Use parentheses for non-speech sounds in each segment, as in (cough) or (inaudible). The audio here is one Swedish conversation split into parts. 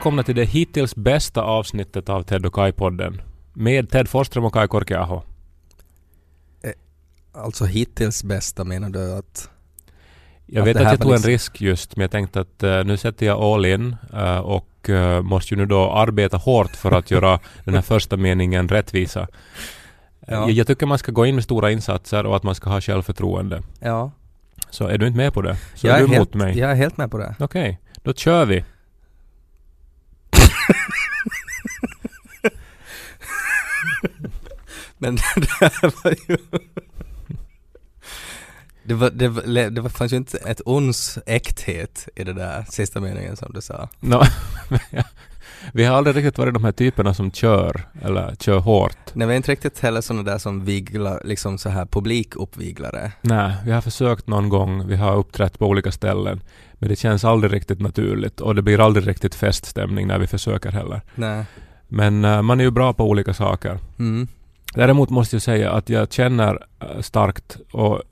Välkomna till det hittills bästa avsnittet av Ted och Kai-podden. Med Ted Forsström och Kai Korkeaho. Alltså hittills bästa menar du att... Jag Att vet att jag tog en liksom- risk just, men jag tänkte att eh, nu sätter jag all in eh, och eh, måste ju nu då arbeta hårt för att göra (laughs) den här första meningen rättvisa. Eh, Ja. Jag, jag tycker man ska gå in med stora insatser och att man ska ha självförtroende. Ja. Så är du inte med på det? Så jag, är är du helt, mot mig? jag är helt med på det. Okej, då kör vi. Men det här var ju... Det, var, det, var, det var, fanns ju inte ett ons äkthet i det där sista meningen som du sa. Nå, (laughs) vi har aldrig riktigt varit de här typerna som kör, eller kör hårt. Nej, vi är inte riktigt heller sådana där som viglar, liksom så här publikuppviglare. Nej, vi har försökt någon gång, vi har uppträtt på olika ställen. Men det känns aldrig riktigt naturligt och det blir aldrig riktigt feststämning när vi försöker heller. Nej. Men eh, man är ju bra på olika saker. Mm. Däremot måste jag säga att jag känner eh, starkt och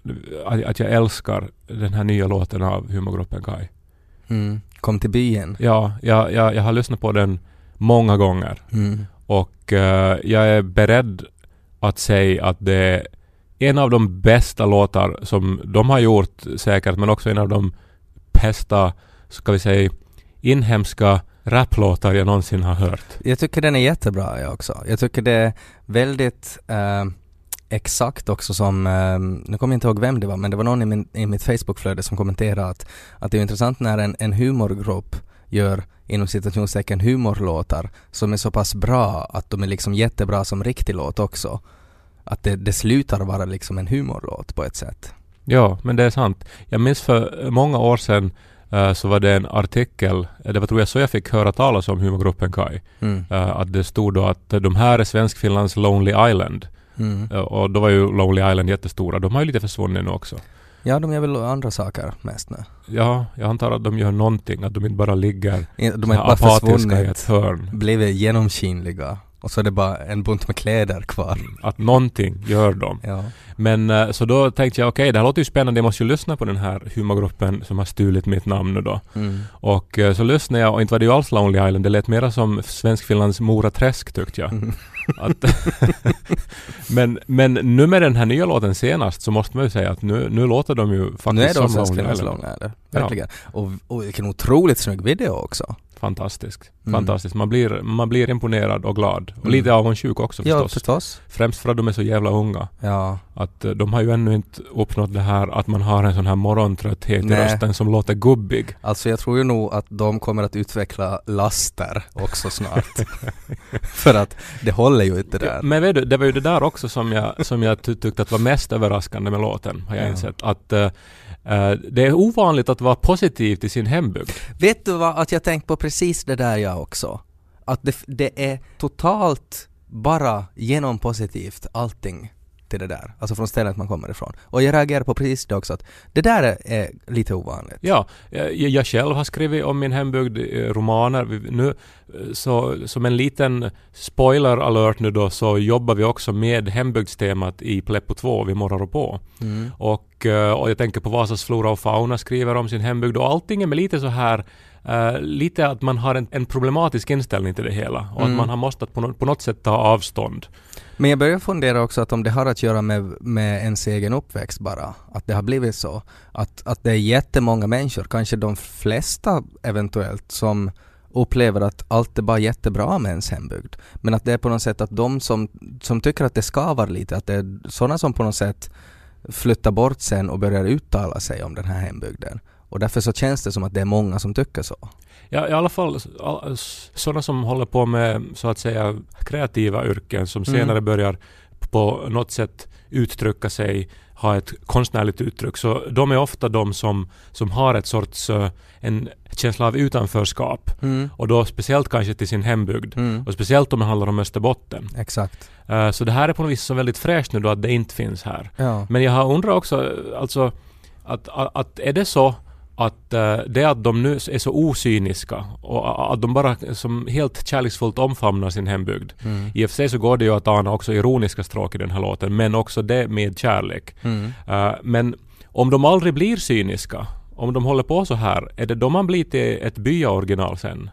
att, att jag älskar den här nya låten av humorgruppen Kai. Mm. Kom till byen. Ja, jag, jag, jag har lyssnat på den många gånger Mm. och eh, jag är beredd att säga att det är en av de bästa låtar som de har gjort säkert, men också en av de upphästa, ska vi säga, inhemska raplåtar jag någonsin har hört. Jag tycker den är jättebra jag också. Jag tycker det är väldigt eh, exakt också som, eh, nu kommer jag inte ihåg vem det var, men det var någon i, min, i mitt Facebookflöde som kommenterade att, att det är intressant när en, en humorgrupp gör inom citationstecken humorlåtar som är så pass bra att de är liksom jättebra som riktig låt också. Att det, det slutar vara liksom en humorlåt på ett sätt. Ja, men det är sant. Jag minns för många år sedan eh, så var det en artikel, eh, det var tror jag så jag fick höra talas om humorgruppen Kai, Mm. eh, att det stod då att de här är Svenskfinlands Lonely Island. Mm. Och då var ju Lonely Island jättestora. De har ju lite försvunnit nu också. Ja, de gör väl andra saker mest nu. Ja, jag antar att de gör någonting, att de inte bara ligger De är här bara apatiska i ett hörn. blivit genomskinliga och så är det bara en bunt med kläder kvar. Att någonting gör de. Ja. Men eh, så då tänkte jag okej, det här låter ju spännande, jag måste ju lyssna på den här humorgruppen som har stulit mitt namn nu då. Mm. Och eh, så lyssnade jag och inte var det ju alls Lonely Island, det lät mera som Svenskfinlands Mora Träsk tyckte jag. Mm. (laughs) Att (laughs) men, men nu med den här nya låten senast så måste man ju säga att nu, nu låter de ju faktiskt Nu är de som svenska Lonely Island. verkligen. Och, och vilken otroligt snygg video också. Fantastiskt. Mm. Fantastiskt. Man blir, man blir imponerad och glad. Och Mm. lite avundsjuk också Ja, förstås. förstås. Främst för att de är så jävla unga. Ja. Att eh, de har ju ännu inte uppnått det här att man har en sån här morgontrötthet i Nej. rösten som låter gubbig. Alltså jag tror ju nog att de kommer att utveckla laster också snart. (laughs) För att det håller ju inte där. Men vet du, det var ju det där också som jag, som jag ty- tyckte att var mest överraskande med låten, har jag Ja. insett. Att eh, Eh, det är ovanligt att vara positiv till sin hembygd. Vet du vad, att jag tänkt på precis det där jag också. Att det, det är totalt bara genom positivt allting till det där. Alltså från stället man kommer ifrån. Och jag reagerar på precis det också att det där är, lite ovanligt. Ja, jag, jag själv har skrivit om min hembygd eh, romaner. Vi- Nu, eh, så, som en liten spoiler alert nu då, så jobbar vi också med hembygdstemat i Pleppo 2 vid Morrar och på. Mm. Och, eh, och jag tänker på Vasas flora och fauna skriver om sin hembygd och allting är med lite så här eh, lite att man har en, en problematisk inställning till det hela och Mm. att man har måste på, nå- på något sätt ta avstånd. Men jag börjar fundera också att om det har att göra med, med ens egen uppväxt bara. Att det har blivit så. Att, att det är jättemånga människor, kanske de flesta eventuellt, som upplever att allt är bara jättebra med ens hembygd. Men att det är på något sätt att de som, som tycker att det skavar lite, att det är sådana som på något sätt flyttar bort sen och börjar uttala sig om den här hembygden. Och därför så känns det som att det är många som tycker så. Ja, i alla fall all- sådana som håller på med så att säga kreativa yrken som Mm. senare börjar på något sätt uttrycka sig, ha ett konstnärligt uttryck. Så de är ofta de som, som har ett sorts eh, en känsla av utanförskap. Mm. Och då speciellt kanske till sin hembygd. Mm. Och speciellt om det handlar om Österbotten. Exakt. Eh, Så det här är på något vis så väldigt fräscht nu då att det inte finns här. Ja. Men jag har undrat också, alltså, att, att, att är det så att eh, det att de nu är så osyniska och att de bara som helt kärleksfullt omfamnar sin hembygd. Mm. I och för sig så går det ju att ana också ironiska stråk i den här låten, men också det med kärlek. Mm. Eh, men om de aldrig blir cyniska, om de håller på så här, är det då man blir till ett byaoriginal sen?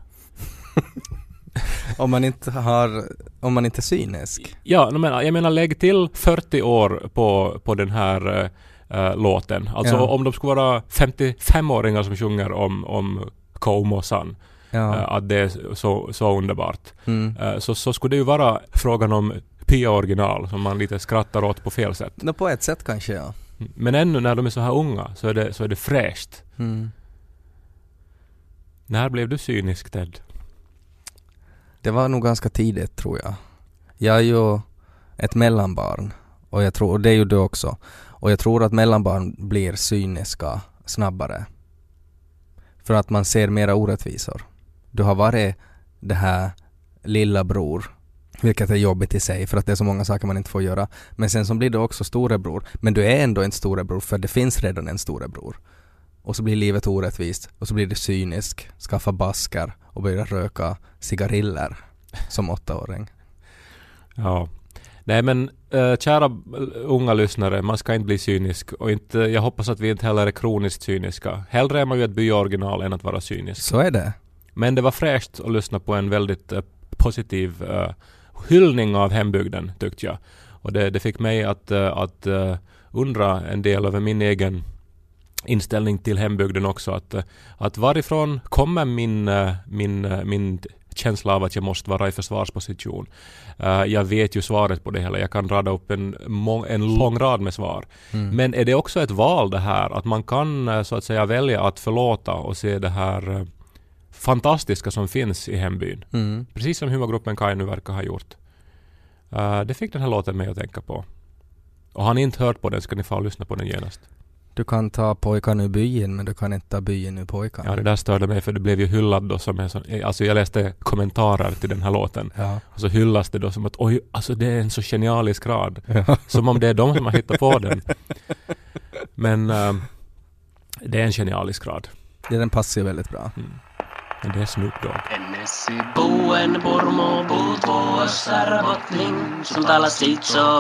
(laughs) om man inte har, om man inte är cynisk. Ja, men, jag menar lägg till 40 år på, på den här uh, låten. Alltså Ja. om de skulle vara 55-åringar som sjunger om, om Koumo-san, Ja. uh, att det är så, så underbart. Mm. Uh, så, så skulle det ju vara frågan om Pia original som man lite skrattar åt på fel sätt. Nå, på ett sätt kanske ja. Men ännu när de är så här unga så är det, så är det fräscht. Mm. När blev du cynisk Ted? Det var nog ganska tidigt tror jag. Jag är ju ett mellanbarn och jag tror, och det är ju du också. Och jag tror att mellanbarn blir cyniska snabbare. För att man ser mera orättvisor. Du har varit det här lilla bror vilket är jobbigt i sig för att det är så många saker man inte får göra. Men sen så blir du också storebror. Men du är ändå en storebror för det finns redan en storebror. Och så blir livet orättvist och så blir du cynisk, skaffa basker och börjar röka cigariller som åttaåring. Ja. Nej men äh, kära äh, unga lyssnare, man ska inte bli cynisk och inte, jag hoppas att vi inte heller är kroniskt cyniska. Hellre är man ju ett byoriginal än att vara cynisk. Så är det. Men det var fräscht att lyssna på en väldigt äh, positiv äh, hyllning av hembygden tyckte jag. Och det, det fick mig att, att undra en del över min egen inställning till hembygden också. Att, att varifrån kommer min, min, min känsla av att jag måste vara i försvarsposition. Uh, jag vet ju svaret på det hela. Jag kan rada upp en, en lång rad med svar. Mm. Men är det också ett val det här? Att man kan uh, så att säga välja att förlåta och se det här uh, fantastiska som finns i hembyn. Mm. Precis som humorgruppen Kaj nu verkar ha gjort. Uh, det fick den här låten mig att tänka på. Och har ni inte hört på den ska ni få lyssna på den genast. Du kan ta pojkarna ur byn men du kan inte ta byn ur pojkarna. Ja, det där störde mig för det blev ju hyllad då som en sån... Alltså jag läste kommentarer till den här låten. Ja. Och så hyllas det då som att oj, alltså det är en så genialisk rad. Ja. (laughs) Som om det är de som har hittat på den. Men ehm, det är en genialisk rad. Ja, den passar ju väldigt bra. Men det är Snoop Dogg.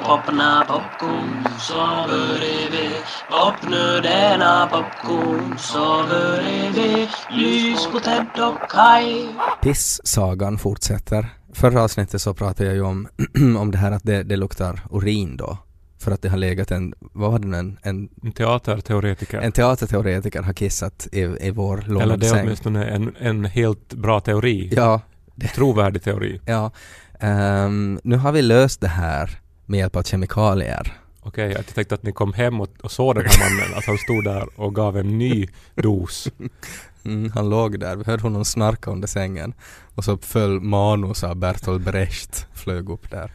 Popna popnödena lys på Ted och Piss-sagan fortsätter. Förra avsnittet så pratade jag ju om, (clears throat) om det här att det, det luktar urin då. För att det har legat en, vad var det en, en, En teaterteoretiker. en teaterteoretiker har kissat i, i vår Eller lånade det är åtminstone en, en helt bra teori. Ja, Trovärdig teori. ja. Ehm, nu har vi löst det här med hjälp av kemikalier. Okej, jag tänkte att ni kom hem och, och såg den här mannen, att han stod där och gav en ny dos. (laughs) Mm, han låg där, vi hörde honom snarka under sängen. Och så föll manus av Bertolt Brecht, (laughs) flög upp där.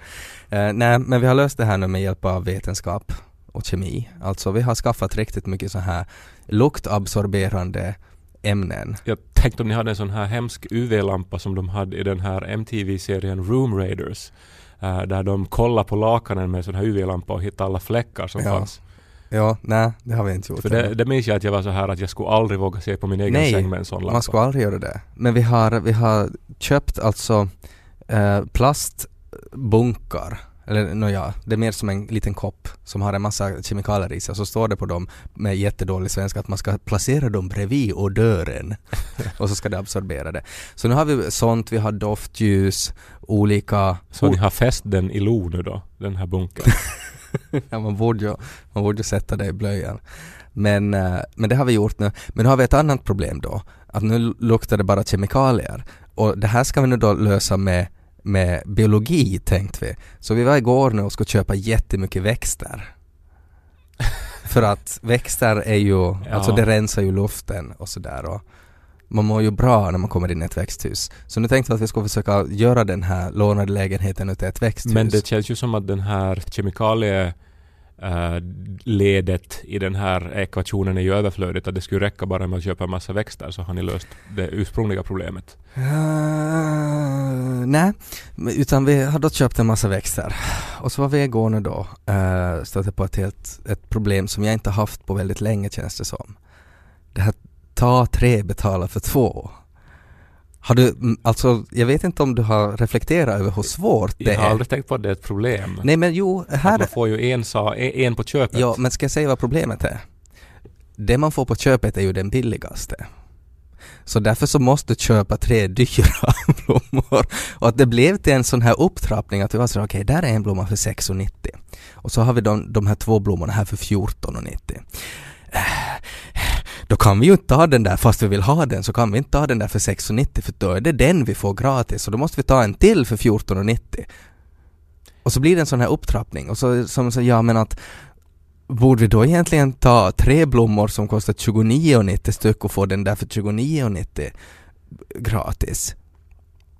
Eh, nej, men vi har löst det här nu med hjälp av vetenskap och kemi. Alltså vi har skaffat riktigt mycket så här luktabsorberande ämnen. Jag tänkte om ni hade en sån här hemsk UV-lampa som de hade i den här MTV-serien Room Raiders. eh, där de kollar på lakanen med en sån här UV-lampa och hittar alla fläckar som Ja, fanns. Ja, nej, det har vi inte gjort. För det, det minns jag att jag var så här att jag skulle aldrig våga se på min egen Nej, säng med en sån lampa. Man ska aldrig göra det. Men vi har, vi har köpt alltså eh, plastbunkar. Eller nåja, det är mer som en liten kopp som har en massa kemikalier i sig. Så står det på dem med jättedålig svenska att man ska placera dem bredvid odören. (laughs) och så ska det absorbera det. Så nu har vi sånt, vi har doftljus, olika... Så ni har fäst den i lo nu då, den här bunkern? (laughs) (laughs) ja, man borde ju, man borde ju sätta det i blöjan. Men, eh, men det har vi gjort nu. Men nu har vi ett annat problem då. Att nu luktar det bara kemikalier. Och det här ska vi nu då lösa med, med biologi tänkte vi. Så vi var igår nu och skulle köpa jättemycket växter. (laughs) För att växter är ju, alltså det rensar ju luften och sådär och man mår ju bra när man kommer in i ett växthus. Så nu tänkte vi att vi skulle försöka göra den här lånade lägenheten till ett växthus. Men det känns ju som att den här kemikalie eh, ledet i den här ekvationen är ju överflödigt. Att det skulle räcka bara med att köpa en massa växter så har ni löst det ursprungliga problemet. Uh, nej, utan vi hade då köpt en massa växter. Och så var vi igår nu då, uh, stötte på ett, helt, ett problem som jag inte haft på väldigt länge känns det som. Det här ta tre, betala för två. Har du, alltså jag vet inte om du har reflekterat över hur svårt det Jag har är. aldrig tänkt på att det är ett problem. Nej men jo, Att här, man får ju en, sa, en en på köpet. ja men ska jag säga vad problemet är? Det man får på köpet är ju den billigaste. Så därför så måste du köpa tre (laughs) dyra blommor. Och att det blev till en sån här upptrappning att vi var så okej, okay, där är en blomma för 6,90. Och så har vi de, de här två blommorna här för 14,90 då kan vi ju inte ta den där, fast vi vill ha den, så kan vi inte ta den där för 6,90 för då är det den vi får gratis och då måste vi ta en till för 14,90. Och så blir det en sån här upptrappning och så, som så, ja men att borde vi då egentligen ta tre blommor som kostar 29,90 styck och få den där för 29,90 gratis?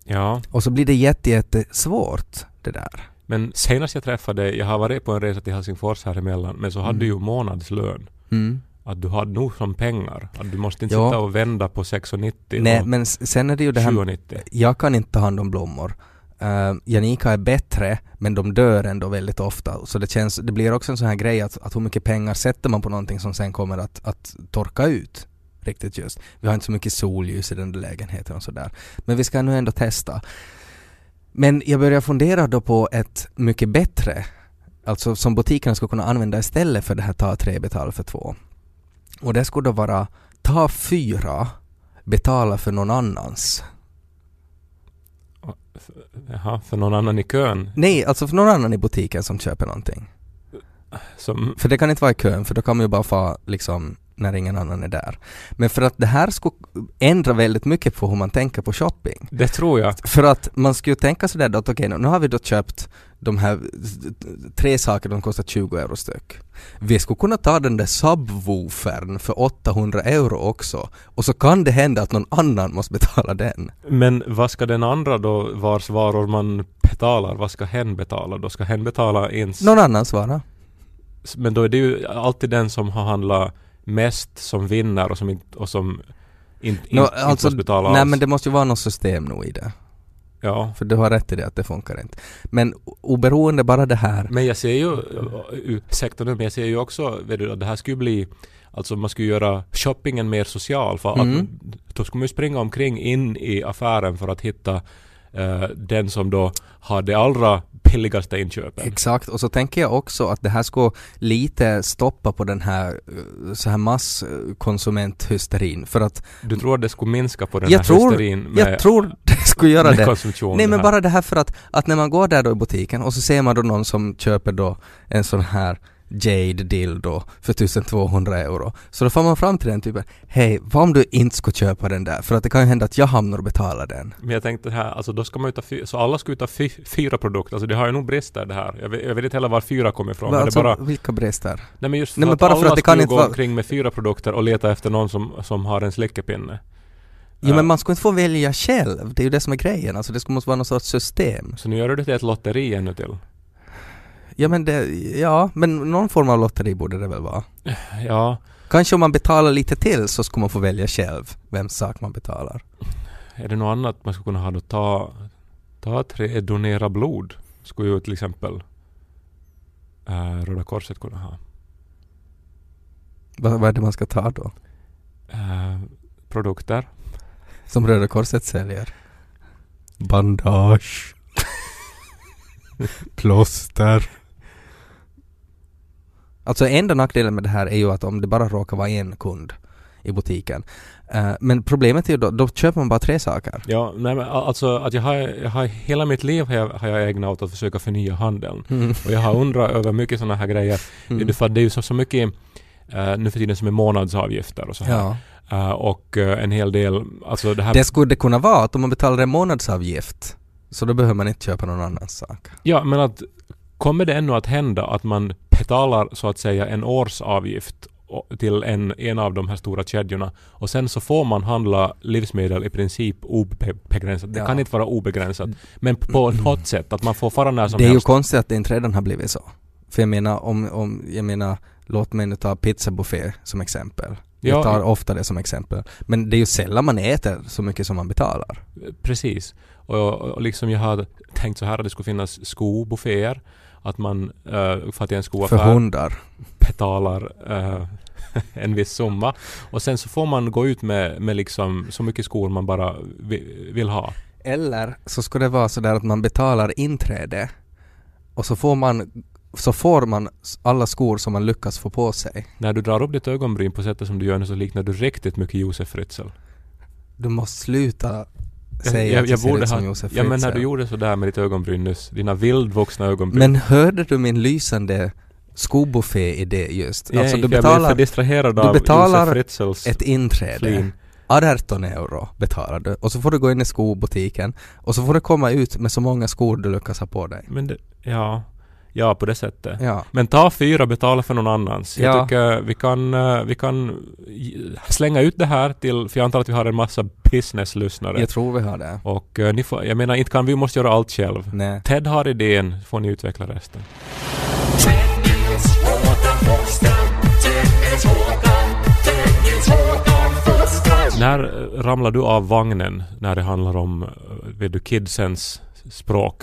Ja. Och så blir det jätte, jättesvårt det där. Men senast jag träffade jag har varit på en resa till Helsingfors här emellan, men så hade du ju månadslön. Mm. Att du hade nog som pengar. Att du måste inte Ja. sitta och vända på 6,90 Nej men sen är det ju det här 7,90. jag kan inte ta hand om blommor. Uh, Janika är bättre, men de dör ändå väldigt ofta. Så det, känns, det blir också en sån här grej att, att hur mycket pengar sätter man på någonting som sen kommer att, att torka ut. Riktigt just. Vi har inte så mycket solljus i den där lägenheten och sådär. Men vi ska nu ändå testa. Men jag börjar fundera då på ett mycket bättre, alltså som butikerna skulle kunna använda istället för det här ta tre, betala för två. Och det skulle då vara ta fyra, betala för någon annans. Jaha, för någon annan i kön Nej, alltså för någon annan i butiken som köper någonting. som... För det kan inte vara i kön, för då kan man ju bara få liksom när ingen annan är där. Men för att det här skulle ändra väldigt mycket på hur man tänker på shopping. Det tror jag. För att man skulle tänka sådär då att okej, nu har vi då köpt de här tre saker, de kostar 20 euro styck. Vi skulle kunna ta den där subwoofern för 800 euro också och så kan det hända att någon annan måste betala den. Men vad ska den andra då, vars varor man betalar, vad ska hen betala? Då ska hen betala ens... Någon annan svara. Men då är det ju alltid den som har handlat mest som vinner och som inte, och som inte, Nå, inte, inte måste betala nej alls. men det måste ju vara något system nog i det. Ja. För du har rätt i det att det funkar inte. Men oberoende bara det här. Men jag ser ju, ursäkta nu, men jag ser ju också, vet du, att det här skulle bli Alltså man skulle göra shoppingen mer social för Mm. att då skulle man ju springa omkring in i affären för att hitta eh, den som då har det allra billigaste inköpen. Exakt, och så tänker jag också att det här ska lite stoppa på den här eh, så här masskonsumenthysterin för att Du tror att det skulle minska på den jag här tror, hysterin med, jag tror det skulle göra det. Nej men bara det här för att, att när man går där då i butiken och så ser man då någon som köper då en sån här Jade dildo för 1200 euro. Så då får man fram till den typen, hej, vad om du inte ska köpa den där? För att det kan ju hända att jag hamnar och betalar den. Men jag tänkte här, alltså då ska man ju ta fy, så alla ska ju ta fy, fyra produkter, alltså det har ju nog brister det här. Jag vet, jag vet inte heller var fyra kommer ifrån. Men alltså, bara, vilka brister? nej men just för Nej, men att bara för alla att det ska kan inte gå vara- omkring med fyra produkter och leta efter någon som, som har en slickepinne. Jo Ja. men man ska inte få välja själv, det är ju det som är grejen. Alltså det måste vara någon sorts system. Så nu gör du det till ett lotteri ännu till. Ja men det, ja, men någon form av lotteri borde det väl vara. (laughs) Ja, Kanske om man betalar lite till så ska man få välja själv vem sak man betalar. är det något annat man skulle kunna ha då? Ta, ta tre, donera blod. Skulle ju till exempel äh, Röda Korset kunna ha. Vad, vad är det man ska ta då? Äh, produkter. Som Röda Korset säljer? Bandage. (laughs) Plåster. Alltså enda nackdelen med det här är ju att om det bara råkar vara en kund i butiken. Eh, men problemet är ju då, då köper man bara tre saker. Ja, nej men al- alltså att jag har, jag har hela mitt liv har jag, har jag ägnat åt att försöka förnya handeln. Mm. Och jag har undrat över mycket sådana här grejer. Mm. Det, är för att det är ju så, så mycket eh, nu för tiden som är månadsavgifter och så här. Ja. Eh, och en hel del, alltså det här... Det skulle det kunna vara att om man betalar en månadsavgift så då behöver man inte köpa någon annan sak. Ja, men att kommer det ännu att hända att man betalar så att säga en årsavgift till en, en av de här stora kedjorna och sen så får man handla livsmedel i princip obegränsat. Det Ja. kan inte vara obegränsat. Men på något sätt att man får fara när som Det är ju helst. konstigt att det inte redan har blivit så. För jag menar, om, om jag menar, låt mig nu ta pizzabuffé som exempel. Jag Ja, tar ofta det som exempel. Men det är ju sällan man äter så mycket som man betalar. Precis. Och, och liksom jag har tänkt så här att det skulle finnas skobufféer. Att man eh, för att i en För skoaffär hundar. betalar eh, (laughs) en viss summa. Och sen så får man gå ut med, med liksom så mycket skor man bara vi, vill ha. Eller så ska det vara så där att man betalar inträde och så får man så får man alla skor som man lyckas få på sig. När du drar upp ditt ögonbryn på sättet som du gör nu så liknar du riktigt mycket Josef Fritzl. Du måste sluta säga jag, jag ser borde ha, Josef ja men när du gjorde sådär med ditt ögonbryn nyss, dina vildvuxna ögonbryn. Men hörde du min lysande skobuffé-idé just? Alltså du jag betalar du betalar ett inträde. flin. 18 euro betalar du och så får du gå in i skobutiken och så får du komma ut med så många skor du lyckas ha på dig. Men det, ja, ja på det sättet. Ja. Men ta fyra, betala för någon annans. Jag Ja. tycker vi kan, eh, vi kan slänga ut det här till, för jag antar att vi har en massa business-lyssnare. Jag tror vi har det. Och eh, ni får, jag menar inte kan vi måste göra allt själv. Nej. Ted har idén, får ni utveckla resten. När eh, ramlar du av vagnen när det handlar om, vet du, kidsens språk?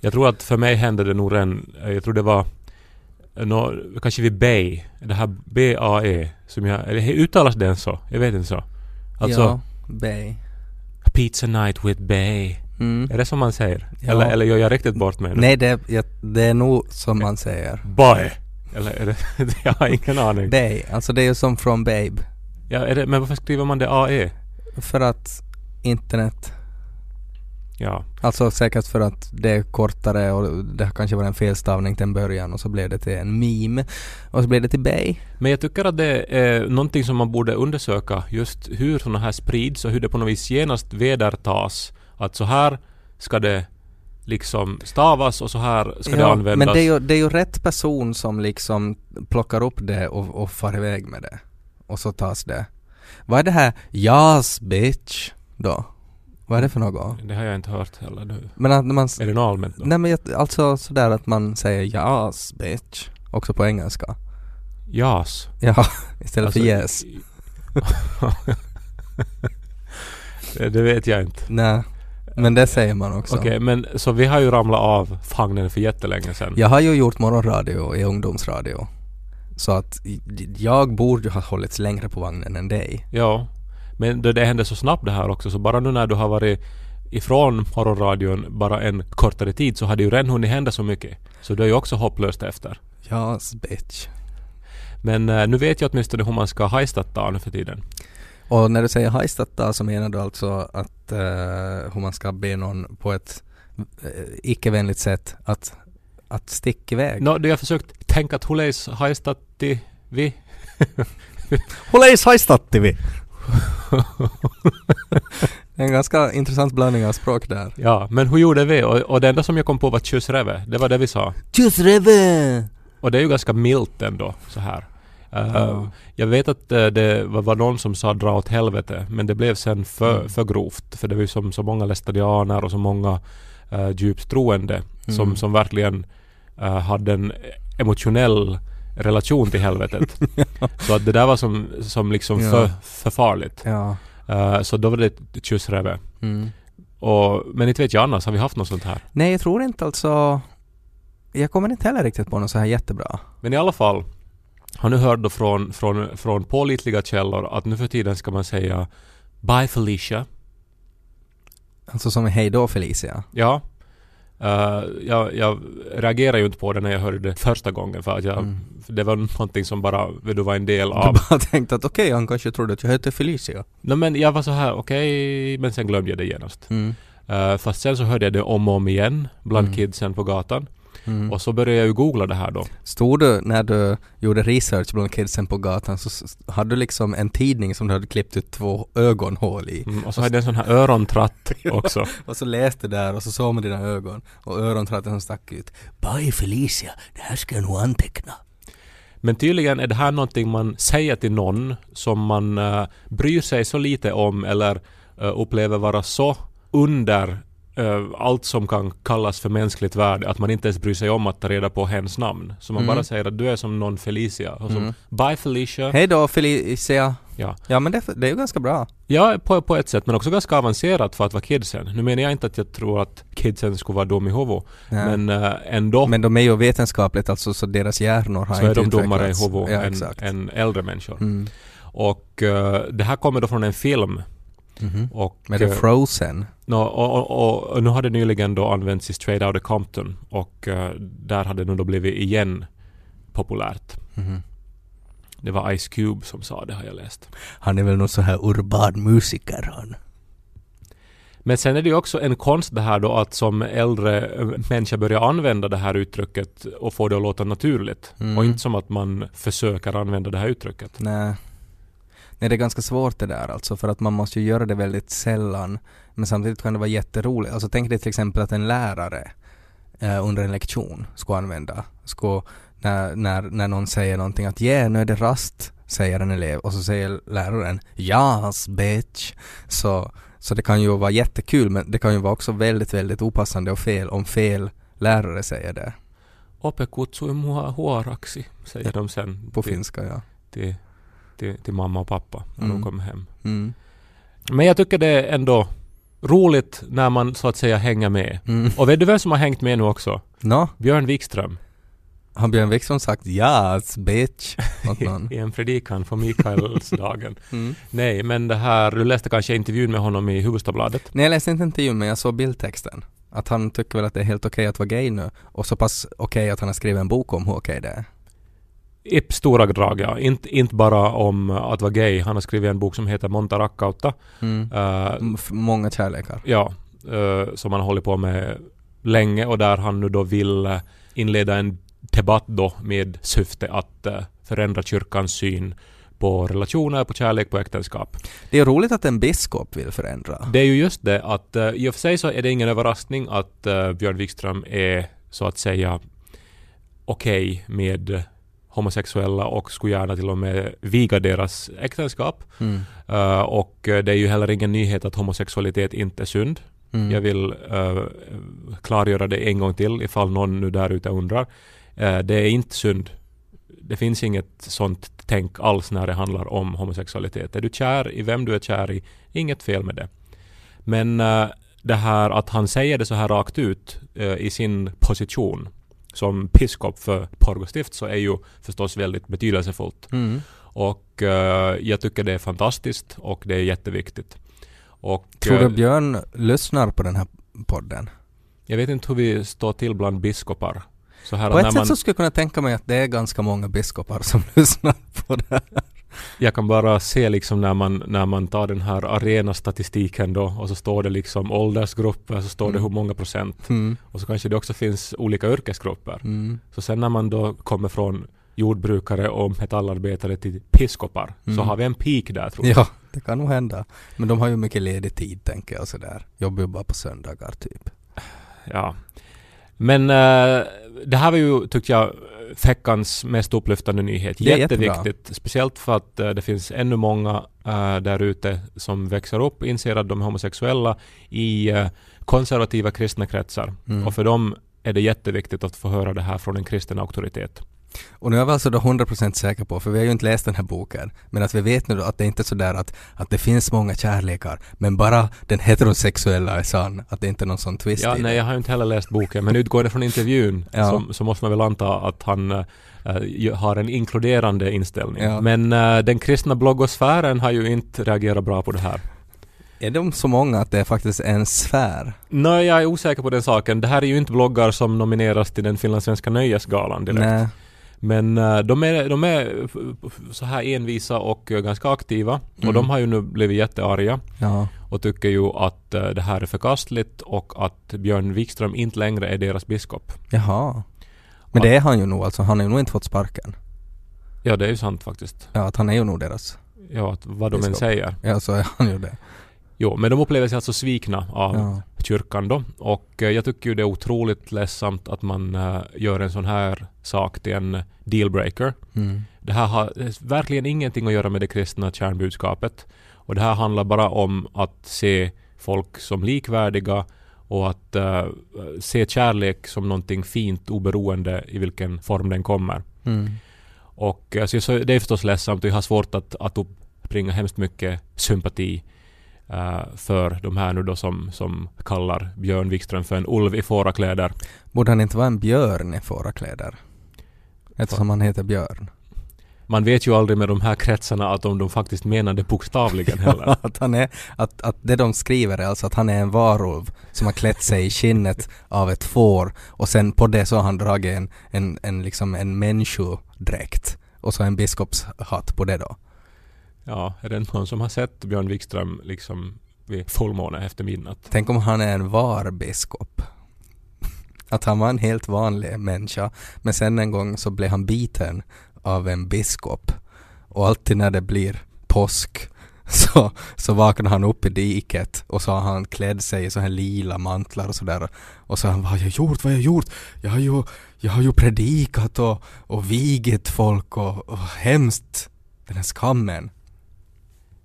Jag tror att för mig hände det nog en, eh, jag tror det var eh, nå, kanske vid Bay, det här B-A-E, som jag, eller uttalas den så? Jag vet inte så. Alltså, ja, Bay. Pizza night with Bay. Mm. Är det som man säger? Ja. Eller, eller gör jag riktigt bort mig nu? Nej, det, jag, det är nog som man säger. Boy! Eller är det... (laughs) jag har ingen aning. Bay, alltså det är ju som från Babe. Ja, det, men varför skriver man det AE? För att internet, Ja. alltså säkert för att det är kortare och det kanske var en felstavning till en början och så blev det till en meme och så blev det till Bay. Men jag tycker att det är någonting som man borde undersöka just hur sådana här sprids och hur det på något vis genast vedertas. Att så här ska det liksom stavas och så här ska det användas. men det är, ju, det är ju rätt person som liksom plockar upp det och, och far iväg med det. Och så tas det. Vad är det här JAS bitch då? Vad är det för något? Det har jag inte hört heller. nu. Men att man... Är det något allmänt då? Nej men alltså sådär att man säger JAS bitch. Också på engelska. JAS. Ja, (laughs) istället Alltså, för yes. (laughs) det, vet jag inte. Nej. Men det säger man också. Okej, men så vi har ju ramlat av vagnen för jättelänge sedan. Jag har ju gjort morgonradio i ungdomsradio. Så att jag borde ha hållits längre på vagnen än dig. Ja, men då det hände så snabbt det här också så bara nu när du har varit ifrån morgonradion bara en kortare tid så har det ju redan hunnit hända så mycket. Så du är ju också hopplöst efter. JAS bitch. Men eh, nu vet jag åtminstone hur man ska hajstatta nu för tiden. Och när du säger hajstatta så menar du alltså att uh, hur man ska be någon på ett uh, icke-vänligt sätt att, att sticka iväg? Nå, du har försökt tänka att huleis haistatti vi. Hålleis hajstatti vi! (laughs) Det är en ganska intressant blandning av språk där. Ja, men hur gjorde vi? Och, och det enda som jag kom på var tjusreve. Det var det vi sa. Tjusreve! Och det är ju ganska milt ändå så här. Eh, Ja. Jag vet att eh, det var, någon som sa dra åt helvete men det blev sen för, Mm. för grovt. För det var ju som så många lästadianer och så många uh, djupt troende som, Mm. som verkligen eh, hade en emotionell relation till helvetet. (laughs) Så att det där var som, som liksom Ja. för, för farligt. Ja. Eh, så då var det ett tjusreve. Mm. Och, men inte vet jag annars, har vi haft något sånt här? Nej, jag tror inte alltså... Jag kommer inte heller riktigt på något så här jättebra. Men i alla fall har nu hört då från, från, från pålitliga källor att nu för tiden ska man säga Bye Felicia. Alltså som Hej då Felicia. Ja. Eh, jag, jag reagerade ju inte på det när jag hörde det första gången för att jag, Mm. det var någonting som bara du, var en del Du av... bara tänkte att okej, han kanske trodde att jag hette Felicia. Nej men jag var så här okej, men sen glömde jag det genast. Mm. Eh, fast sen så hörde jag det om och om igen bland Mm. kidsen på gatan. Mm. Och så började jag ju googla det här då. Stod du när du gjorde research bland kidsen på gatan så hade du liksom en tidning som du hade klippt ut två ögonhål i. Mm, och så hade jag en sån här örontratt (laughs) också. Och så läste där och så såg man dina ögon och örontratten som stack ut. Bye Felicia, det här ska jag nog anteckna. Men tydligen är det här någonting man säger till någon som man uh, bryr sig så lite om eller eh, upplever vara så under allt som kan kallas för mänskligt värde att man inte ens bryr sig om att ta reda på hens namn. Så man Mm. bara säger att du är som någon Felicia. Och som, Mm. Bye Felicia. Hej då Felicia. Ja. Ja men det, det är ju ganska bra. Ja, på, på ett sätt, men också ganska avancerat för att vara kidsen. Nu menar jag inte att jag tror att kidsen skulle vara dum i huvudet, Ja. men eh, ändå Men de är ju vetenskapligt alltså så deras hjärnor har så är inte de dummare i huvudet Ja, än, än äldre människor. Mm. Och eh, det här kommer då från en film. Mhm. Och, Med det eh, Frozen. Nå, och, och, och, och nu har det nyligen då använts i Straight Outta Compton och eh, där hade det nu då blivit igen populärt. Mhm. Det var Ice Cube som sa det har jag läst. Han är väl någon så här urban musiker han. Men sen är det ju också en konst det här då att som äldre eh, människa börja använda det här uttrycket och få det att låta naturligt. Mm. Och inte som att man försöker använda det här uttrycket. Nej. Nej, det är ganska svårt det där alltså för att man måste ju göra det väldigt sällan. Men samtidigt kan det vara jätteroligt. Alltså tänk dig till exempel att en lärare eh, under en lektion ska använda, ska, när, när, när någon säger någonting att yeah, nu är det rast, säger en elev och så säger läraren yes bitch. Så, så det kan ju vara jättekul men det kan ju vara också väldigt, väldigt opassande och fel om fel lärare säger det. Ope kutsui mua huoraksi, säger de sen På finska ja. till, till, till mamma och pappa när Mm. de kommer hem. Mm. Men jag tycker det är ändå roligt när man så att säga hänger med. Mm. Och vet du vem som har hängt med nu också? Nå, Björn Wikström. har Björn Wikström sagt yes bitch åt (laughs) någon? I en predikan på Mikaelsdagen. (laughs) Mm. Nej, men det här, du läste kanske intervjun med honom i Hufvudstadsbladet? Nej, jag läste inte intervjun men jag såg bildtexten. Att han tycker väl att det är helt okej att vara gay nu och så pass okej att han har skrivit en bok om hur okej det är. I stora drag, ja. Inte, inte bara om att vara gay. Han har skrivit en bok som heter Monta Rakkautta. Mm. F- Många kärlekar. ja, eh, som han har hållit på med länge och där han nu då vill inleda en debatt då med syfte att eh, förändra kyrkans syn på relationer, på kärlek, på äktenskap. Det är roligt att en biskop vill förändra. Det är ju just det att eh, i och för sig så är det ingen överraskning att eh, Björn Wikström är så att säga okej med homosexuella och skulle gärna till och med viga deras äktenskap. Mm. Eh, och det är ju heller ingen nyhet att homosexualitet inte är synd. Mm. Jag vill uh, klargöra det en gång till ifall någon nu där ute undrar. Eh, det är inte synd. Det finns inget sånt tänk alls när det handlar om homosexualitet. Är du kär i vem du är kär i, inget fel med det. Men det här att han säger det så här rakt ut i sin position som biskop för Porgo stift så är ju förstås väldigt betydelsefullt. Mm. Och eh, jag tycker det är fantastiskt och det är jätteviktigt. Och, Tror du eh, Björn lyssnar på den här podden? jag vet inte hur vi står till bland biskopar. Så här På ett sätt man, så skulle jag kunna tänka mig att det är ganska många biskopar som (laughs) lyssnar på det här. Jag kan bara se liksom när man, när man tar den här arenastatistiken då och så står det liksom åldersgrupper, så står det Mm. hur många procent. Mm. Och så kanske det också finns olika yrkesgrupper. Mm. Så sen när man då kommer från jordbrukare och metallarbetare till biskopar så Mm. har vi en peak där tror jag. Ja, det kan nog hända. Men de har ju mycket ledig tid tänker jag sådär. Jobbar ju bara på söndagar typ. Ja. Men eh, det här var ju, tyckte jag, veckans mest upplyftande nyhet. Jättebra. Jätteviktigt. Speciellt för att eh, det finns ännu många uh, där ute som växer upp, inser att de är homosexuella i eh, konservativa kristna kretsar. Mm. Och för dem är det jätteviktigt att få höra det här från en kristen auktoritet. Och nu är vi alltså då 100% säkra på, för vi har ju inte läst den här boken, men att vi vet nu då att det inte är sådär att, att det finns många kärlekar, men bara den heterosexuella är sann, att det inte är någon sån twist Ja, i nej, det. jag har ju inte heller läst boken, men utgående från intervjun Ja. så, så måste man väl anta att han ju- har en inkluderande inställning. Ja. Men eh, den kristna bloggosfären har ju inte reagerat bra på det här. Är de så många att det är faktiskt en sfär? Nej, jag är osäker på den saken. Det här är ju inte bloggar som nomineras till den finlandssvenska nöjesgalan direkt. Nej. Men eh, de är, de är så här envisa och eh, ganska aktiva. Mm. Och de har ju nu blivit jättearga Ja. och tycker ju att eh, det här är förkastligt och att Björn Wikström inte längre är deras biskop. Jaha. Men det är han ju nog alltså, han har ju nog inte fått sparken. Ja, det är ju sant faktiskt. Ja, att han är ju nog deras. Ja, att vad de än säger. Ja, så är han ju det. Jo, men de upplever sig alltså svikna av Ja. kyrkan då. Och eh, jag tycker ju det är otroligt ledsamt att man eh, gör en sån här sak till en dealbreaker. Mm. Det här har eh, verkligen ingenting att göra med det kristna kärnbudskapet. Och det här handlar bara om att se folk som likvärdiga och att eh, se kärlek som någonting fint oberoende i vilken form den kommer. Mm. Och eh, så, så det är förstås ledsamt och jag har svårt att, att uppbringa hemskt mycket sympati för de här nu då som, som kallar Björn Wikström för en ulv i fårakläder. Borde han inte vara en björn i fårakläder? Eftersom han heter Björn. Man vet ju aldrig med de här kretsarna att om de faktiskt menar det bokstavligen (laughs) heller. att, han är, att, att det de skriver är alltså att han är en varulv som har klätt sig i skinnet av ett får och sen på det så har han dragit en, en, en, liksom en människodräkt och så en biskopshatt på det då. Ja, är det inte någon som har sett Björn Wikström liksom vid fullmåne efter midnatt? Tänk om han är en var biskop. (laughs) Att han var en helt vanlig människa men sen en gång så blev han biten av en biskop och alltid när det blir påsk (laughs) så, så vaknade han upp i diket och så har han klädd sig i så här lila mantlar och sådär och så han vad har jag gjort, vad har jag gjort? Jag har ju, jag har ju predikat och, och vigit folk och, och hemskt den här skammen.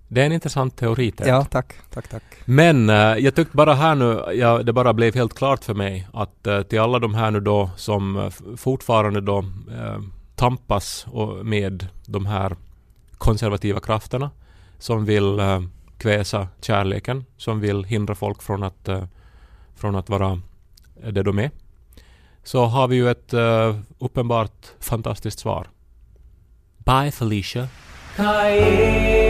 Det är en intressant teori. Ted. Ja, tack, tack, tack. Men eh, jag tyckte bara här nu, ja, det bara blev helt klart för mig att eh, till alla de här nu då som f- fortfarande då tampas och med de här konservativa krafterna som vill kväsa kärleken, som vill hindra folk från att, från att vara det de är. Så har vi ju ett uppenbart fantastiskt svar. Bye Felicia. Kairi,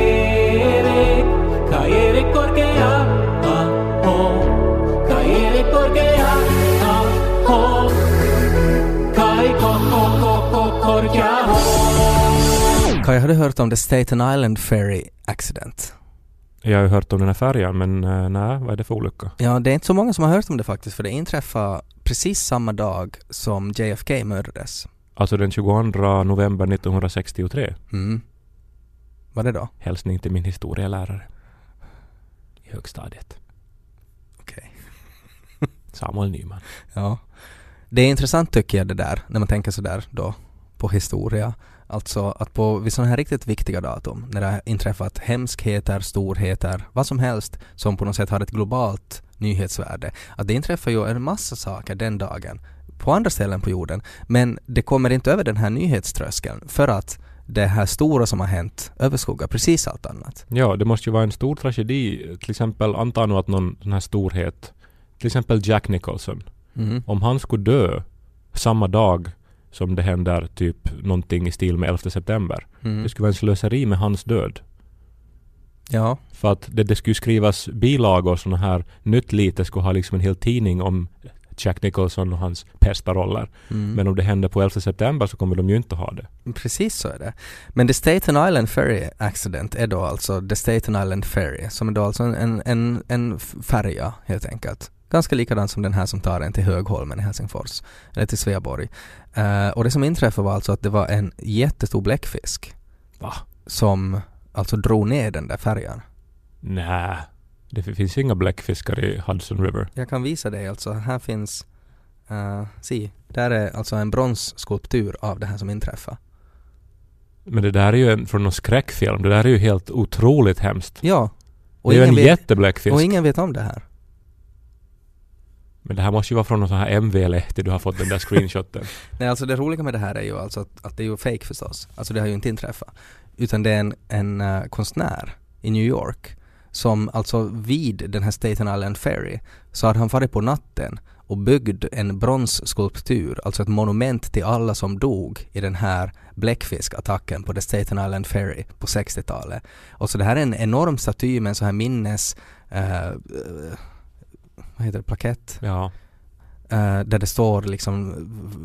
Korkea, oh. Kaj, har du hört om the Staten Island Ferry accident? Jag har ju hört om den här färjan men eh, nej, vad är det för olycka? Ja, det är inte så många som har hört om det faktiskt för det inträffade precis samma dag som JFK mördades. Alltså den 22 november 1963. Mm. Vad är det då? Hälsning till min historielärare. I högstadiet. Okej. (laughs) Samuel Nyman. Ja. Det är intressant tycker jag det där, när man tänker sådär då på historia. Alltså att på vid sådana här riktigt viktiga datum, när det har inträffat hemskheter, storheter, vad som helst som på något sätt har ett globalt nyhetsvärde. Att det inträffar ju en massa saker den dagen på andra ställen på jorden, men det kommer inte över den här nyhetströskeln för att det här stora som har hänt överskuggar precis allt annat. Ja, det måste ju vara en stor tragedi. Till exempel, anta nu att någon sån här storhet, till exempel Jack Nicholson, Mm. om han skulle dö samma dag som det händer typ någonting i stil med 11 september. Mm. Det skulle vara en slöseri med hans död. Ja, För att det, det skulle skrivas bilagor såna här nytt lite skulle ha liksom en hel tidning om Jack Nicholson och hans pestaroller. mm. Men om det händer på 11 september så kommer de ju inte ha det. Precis så är det. Men The Staten Island Ferry Accident är då alltså The Staten Island Ferry, som är då alltså en, en, en färja helt enkelt. Ganska likadan som den här som tar en till Högholmen i Helsingfors, eller till Sveaborg. Eh, och det som inträffade var alltså att det var en jättestor bläckfisk Va? som alltså drog ner den där färjan. Nej. Det finns inga bläckfiskar i Hudson River. Jag kan visa dig alltså, här finns, uh, se, där är alltså en bronsskulptur av det här som inträffade. Men det där är ju en, från någon skräckfilm. Det där är ju helt otroligt hemskt. Ja. Och det är ju en vet, jättebläckfisk. och ingen vet om det här. Men det här måste ju vara från någon sån här MV-lähti du har fått den där screenshoten. (laughs) Nej, alltså det roliga med det här är ju alltså att, att det är ju fake förstås. Alltså det har ju inte inträffat. Utan det är en, en eh, konstnär i New York som alltså vid den här Staten Island Ferry så hade han farit på natten och byggd en bronsskulptur, alltså ett monument till alla som dog i den här bläckfiskattacken på The Staten Island Ferry på 60-talet. Och så det här är en enorm staty med en sån här minnes... eh, vad heter det? Plakett? Ja. Eh, där det står liksom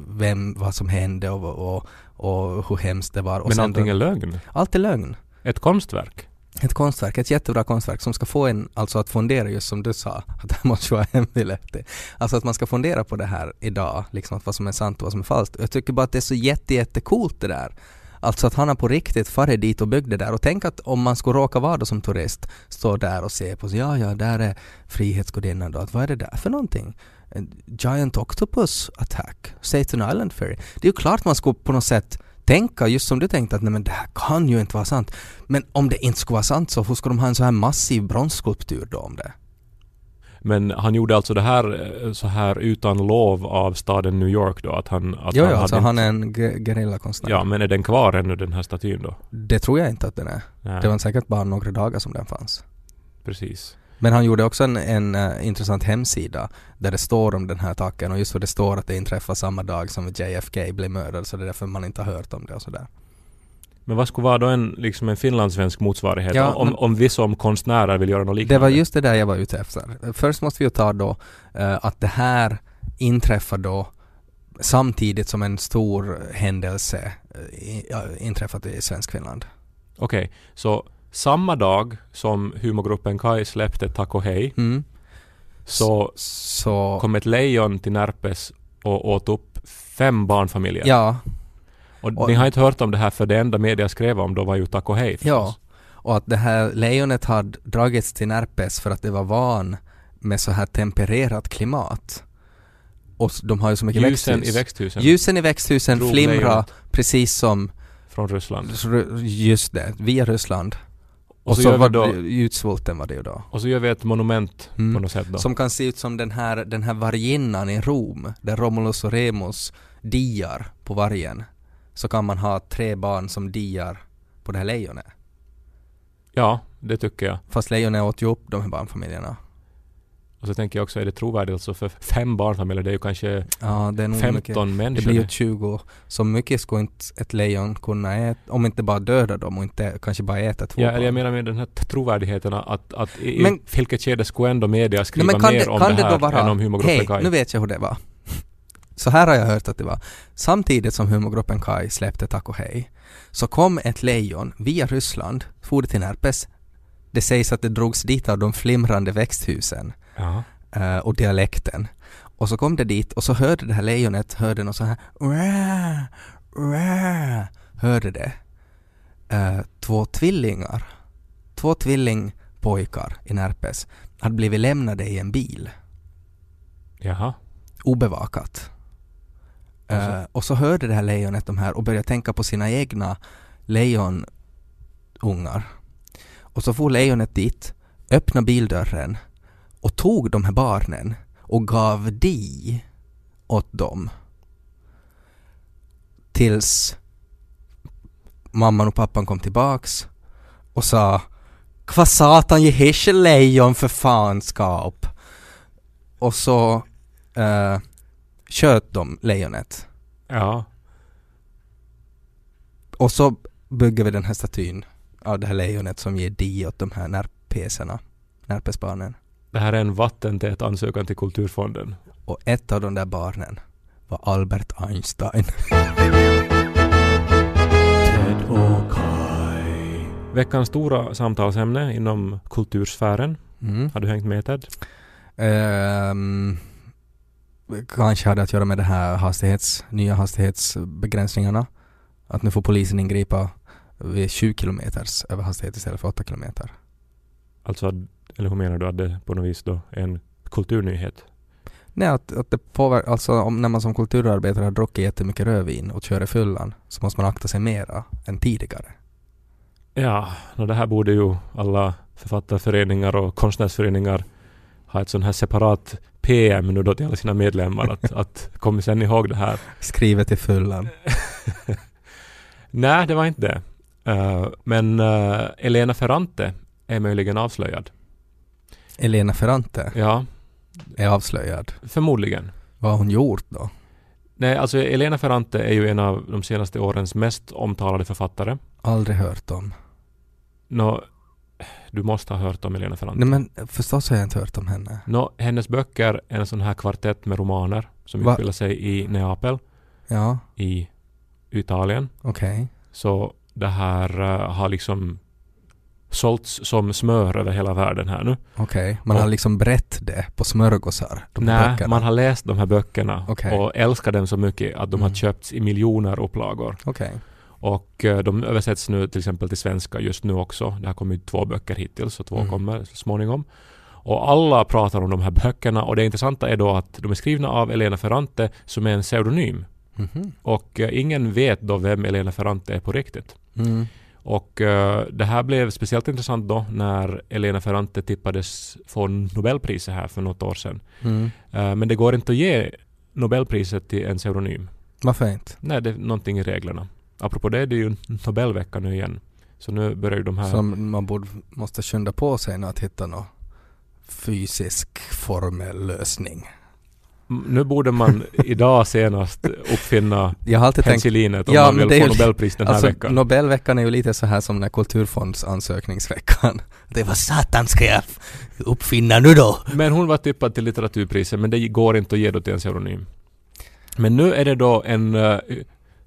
vem, vad som hände och, och, och hur hemskt det var. Och Men allting då, är lögn. allt är lögn. Ett konstverk. Ett konstverk, ett jättebra konstverk som ska få en alltså att fundera just som du sa, att det här måste vara hemligheter. Alltså att man ska fundera på det här idag, liksom att vad som är sant och vad som är falskt. Jag tycker bara att det är så jätte, jättecoolt det där. Alltså att han har på riktigt farit dit och byggt det där och tänk att om man skulle råka vara då som turist, stå där och se på, så, ja ja, där är Frihetsgudinnan då, att vad är det där för någonting? En Giant Octopus Attack, satan Island Ferry. Det är ju klart man skulle på något sätt tänka, just som du tänkte att nej men det här kan ju inte vara sant. Men om det inte skulle vara sant så hur ska de ha en så här massiv bronsskulptur då om det? Men han gjorde alltså det här eh, så här utan lov av staden New York då? Att han... Att jo, han jo, alltså han är en ge- gerillakonstnär. Ja, men är den kvar ännu den här statyn då? Det tror jag inte att den är. Nej, Det var säkert bara några dagar som den fanns. precis. Men han gjorde också en, en eh, intressant hemsida där det står om den här attacken och just för det står att det inträffar samma dag som JFK blev mördad så det är därför man inte har hört om det och sådär. Men vad skulle vara då en, liksom en finlandssvensk motsvarighet? Ja, om, men- om vi som konstnärer vill göra något liknande? Det var just det där jag var ute efter. Först måste vi ju ta då eh, att det här inträffar då samtidigt som en stor händelse i- ja, inträffat i Svenskfinland. Okej, så samma dag som humorgruppen Kai släppte Tack och hej Mm. så Så, kom ett lejon till Närpes och åt upp fem barnfamiljer. ja, och, och- ni har inte hört om det här för det enda media skrev om då var ju Tack och hej ja. förstås. Och att det här lejonet hade dragits till Närpes för att det var van med så här tempererat klimat. Och de har ju så mycket Ljusen växthus. i växthusen Ljusen i växthusen flimrar precis som, från Ryssland. just det, via Ryssland. Och Och, så så, var då- det, ljussvulten var det ju då. Och så gör vi ett monument Mm. på något sätt då. Som kan se ut som den här, den här varginnan i Rom, där Romulus och Remus diar på vargen. Så kan man ha tre barn som diar på det här lejonet. Ja, det tycker jag. Fast lejonet åt ju upp de här barnfamiljerna. Och så tänker jag också, är det trovärdigt alltså för fem barnfamiljer? Det är ju kanske Ja, det är nog 15 mycket. Det människor. blir ju 20. Så mycket skulle inte ett lejon kunna äta, om inte bara döda dem och inte kanske bara äta två Ja, eller jag menar med den här trovärdigheten att, att i, Men- vilket skede skulle ändå media skriva men kan mer det, om kan det det här då vara, än om humorgruppen hej, Kai? nu vet jag hur det var. Så här har jag hört att det var. Samtidigt som humorgruppen Kai släppte Tack och hej så kom ett lejon via Ryssland, for det till Närpes. Det sägs att det drogs dit av de flimrande växthusen Ja. eh, och dialekten. Och så kom det dit och så hörde det här lejonet, hörde något så här "Rah, rah", hörde det. Eh, två tvillingar, två tvillingpojkar i Närpes hade blivit lämnade i en bil, Jaha. obevakat. Och så? Eh, och så hörde det här lejonet de här och började tänka på sina egna lejonungar. Och så for lejonet dit, öppnade bildörren och tog de här barnen och gav di åt dem. Tills mamman och pappan kom tillbaks och sa Kva satan, ge hesche lejon för fanskap. Och så eh, sköt de lejonet. Ja. Och så bygger vi den här statyn av det här lejonet som ger di åt de här närpeserna, närpesbarnen. Det här är en vattentät ansökan till Kulturfonden. Och ett av de där barnen var Albert Einstein. Veckans stora samtalsämne inom kultursfären. Mm. Har du hängt med Ted? Ehm, kanske hade att göra med det här hastighets, nya hastighetsbegränsningarna. Att nu får polisen ingripa vid 20 kilometers överhastighet istället för 8 kilometer. Alltså, eller hur menar du att det på något vis då är en kulturnyhet? Nej, att, att det påverkar, alltså om, när man som kulturarbetare har druckit jättemycket rödvin och kör i fyllan så måste man akta sig mera än tidigare. Ja, och det här borde ju alla författarföreningar och konstnärsföreningar ha ett sån här separat PM nu då till alla sina medlemmar att, (laughs) att kom sen ihåg det här. Skrivet i fyllan. (laughs) Nej, det var inte det. Eh, men eh, Elena Ferrante är möjligen avslöjad. Elena Ferrante Ja, är avslöjad. förmodligen. Vad har hon gjort då? Nej, alltså Elena Ferrante är ju en av de senaste årens mest omtalade författare. Aldrig hört om. Nå, du måste ha hört om Elena Ferrante. Nej men förstås har jag inte hört om henne. Nå, hennes böcker är en sån här kvartett med romaner som Va? utspelar sig i Neapel Ja, i Italien. okej. Så det här eh, har liksom sålts som smör över hela världen här nu. Okej. Man Och- har liksom brett det på smörgåsar. De Nej, böckerna. man har läst de här böckerna Okej. och älskar dem så mycket att de har Mm. köpts i miljoner upplagor. Okej. Och eh, de översätts nu till exempel till svenska just nu också. Det har kommit två böcker hittills och två Mm. kommer så småningom. Och alla pratar om de här böckerna och det intressanta är då att de är skrivna av Elena Ferrante som är en pseudonym. Mhm. Och eh, ingen vet då vem Elena Ferrante är på riktigt. Mm. Och eh, det här blev speciellt intressant då när Elena Ferrante tippades få Nobelpriset här för något år sedan. Mm. Eh, men det går inte att ge Nobelpriset till en pseudonym. Varför inte? Nej, det är någonting i reglerna. Apropå det, det är ju Nobelvecka nu igen. Så nu börjar ju de här... Så man borde, måste skynda på sig nu att hitta någon fysisk formell lösning. Nu borde man (laughs) idag senast uppfinna Jag har alltid penicillinet om Ja, man det vill få Nobelpris den här Alltså veckan. Nobelveckan är ju lite så här som den kulturfondsansökningsveckan. (laughs) Det var satan ska jag uppfinna nu då? Men hon var tippad till litteraturpriset, men det går inte att ge då till en pseudonym. Men nu är det då en eh,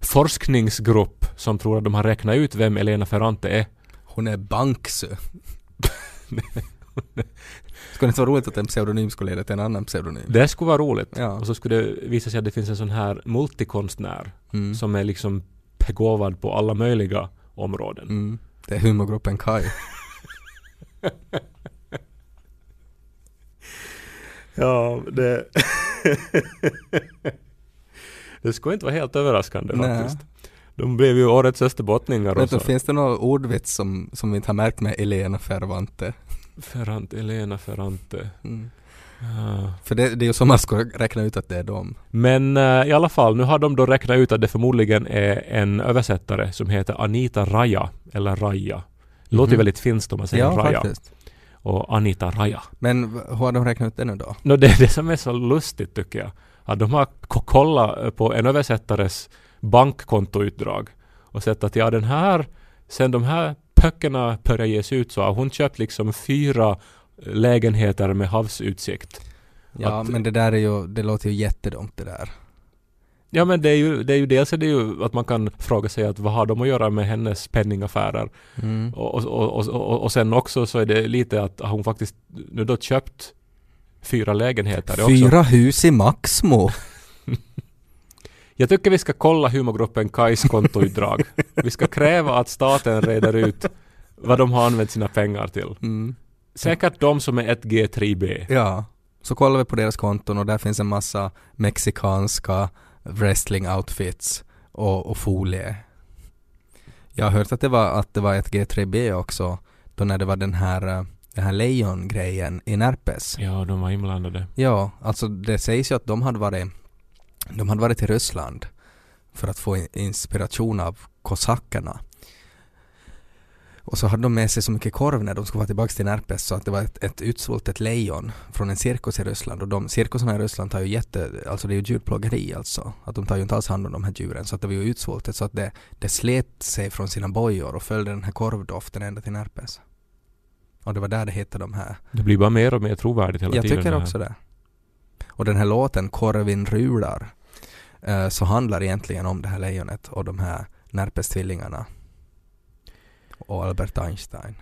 forskningsgrupp som tror att de har räknat ut vem Elena Ferrante är. Hon är Banksö. (laughs) Skulle det inte vara roligt att en pseudonym skulle leda till en annan pseudonym? Det skulle vara roligt. Ja. Och så skulle det visa sig att det finns en sån här multikonstnär Mm. som är liksom begåvad på alla möjliga områden. Mm. Det är humorgruppen Kai. (laughs) Ja, det... (laughs) det skulle inte vara helt överraskande Nej. faktiskt. De blev ju årets österbottningar och så. finns det några ordvits som, som vi inte har märkt med Elena Fervante? Ferrante, Elena Ferrante. Mm. Ja. För det, det är ju som man ska räkna ut att det är dem. Men eh, i alla fall, nu har de då räknat ut att det förmodligen är en översättare som heter Anita Raja, eller Raja. Låter ju Mhm. väldigt finskt om man säger Ja, Raja. faktiskt. Och Anita Raja. Men hur har de räknat ut det nu då? No, det är det som är så lustigt tycker jag. Att de har ko- kollat på en översättares bankkontoutdrag och sett att ja den här, sen de här böckerna började ges ut så har hon köpt liksom fyra lägenheter med havsutsikt. Ja, Att- men det där är ju, det låter ju jättedumt det där. Ja men det är ju, det är ju dels är det ju att man kan fråga sig att vad har de att göra med hennes penningaffärer? Mm. Och, och, och, och, sen också så är det lite att hon faktiskt nu då köpt fyra lägenheter. Är också- Fyra hus i Maxmo. (laughs) Jag tycker vi ska kolla humorgruppen Kais kontoutdrag. vi ska kräva att staten reder ut vad de har använt sina pengar till. Mm. Säkert de som är 1G3B. Ja. Så kollar vi på deras konton och där finns en massa mexikanska wrestling outfits och, och folie. Jag har hört att det var, att det var ett G3B också då när det var den här, eh, den här lejongrejen i Närpes. Ja, de var inblandade. Ja, alltså det sägs ju att de hade varit, de hade varit i Ryssland för att få in- inspiration av kosackerna. Och så hade de med sig så mycket korv när de skulle vara tillbaka till Närpes så att det var ett, ett utsvultet lejon från en cirkus i Ryssland och de cirkusarna i Ryssland tar ju jätte, alltså det är ju djurplågeri alltså. Att de tar ju inte alls hand om de här djuren så att det var ju utsvultet så att det, det slet sig från sina bojor och följde den här korvdoften ända till Närpes. Och det var där det hittade de här Det blir bara mer och mer trovärdigt hela jag tiden. tycker det här. också det. Och den här låten, Korvin rular, eh, så handlar egentligen om det här lejonet och de här Närpes-tvillingarna. Och Albert Einstein.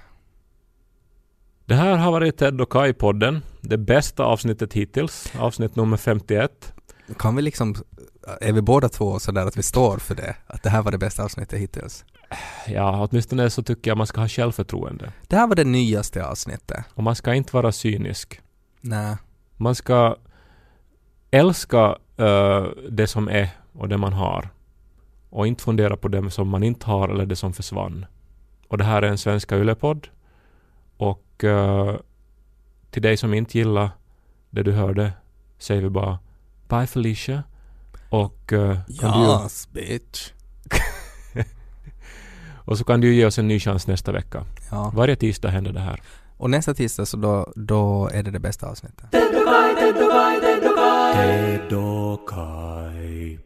Det här har varit Ted och Kai-podden. Det bästa avsnittet hittills. Avsnitt nummer 51. Kan vi liksom, är vi båda två sådär att vi står för det? Att det här var det bästa avsnittet hittills? Ja, åtminstone så tycker jag man ska ha självförtroende. Det här var det nyaste avsnittet. Och man ska inte vara cynisk. Nej. Man ska älska eh, det som är och det man har. Och inte fundera på det som man inte har eller det som försvann. Och det här är en Svenska Yle-podd. Och eh, till dig som inte gillar det du hörde säger vi bara Bye Felicia. Och, eh, kan du, Yes, bitch. (laughs) och så kan du ge oss en ny chans nästa vecka. Ja. Varje tisdag händer det här. Och nästa tisdag så då, då är det det bästa avsnittet. Kai.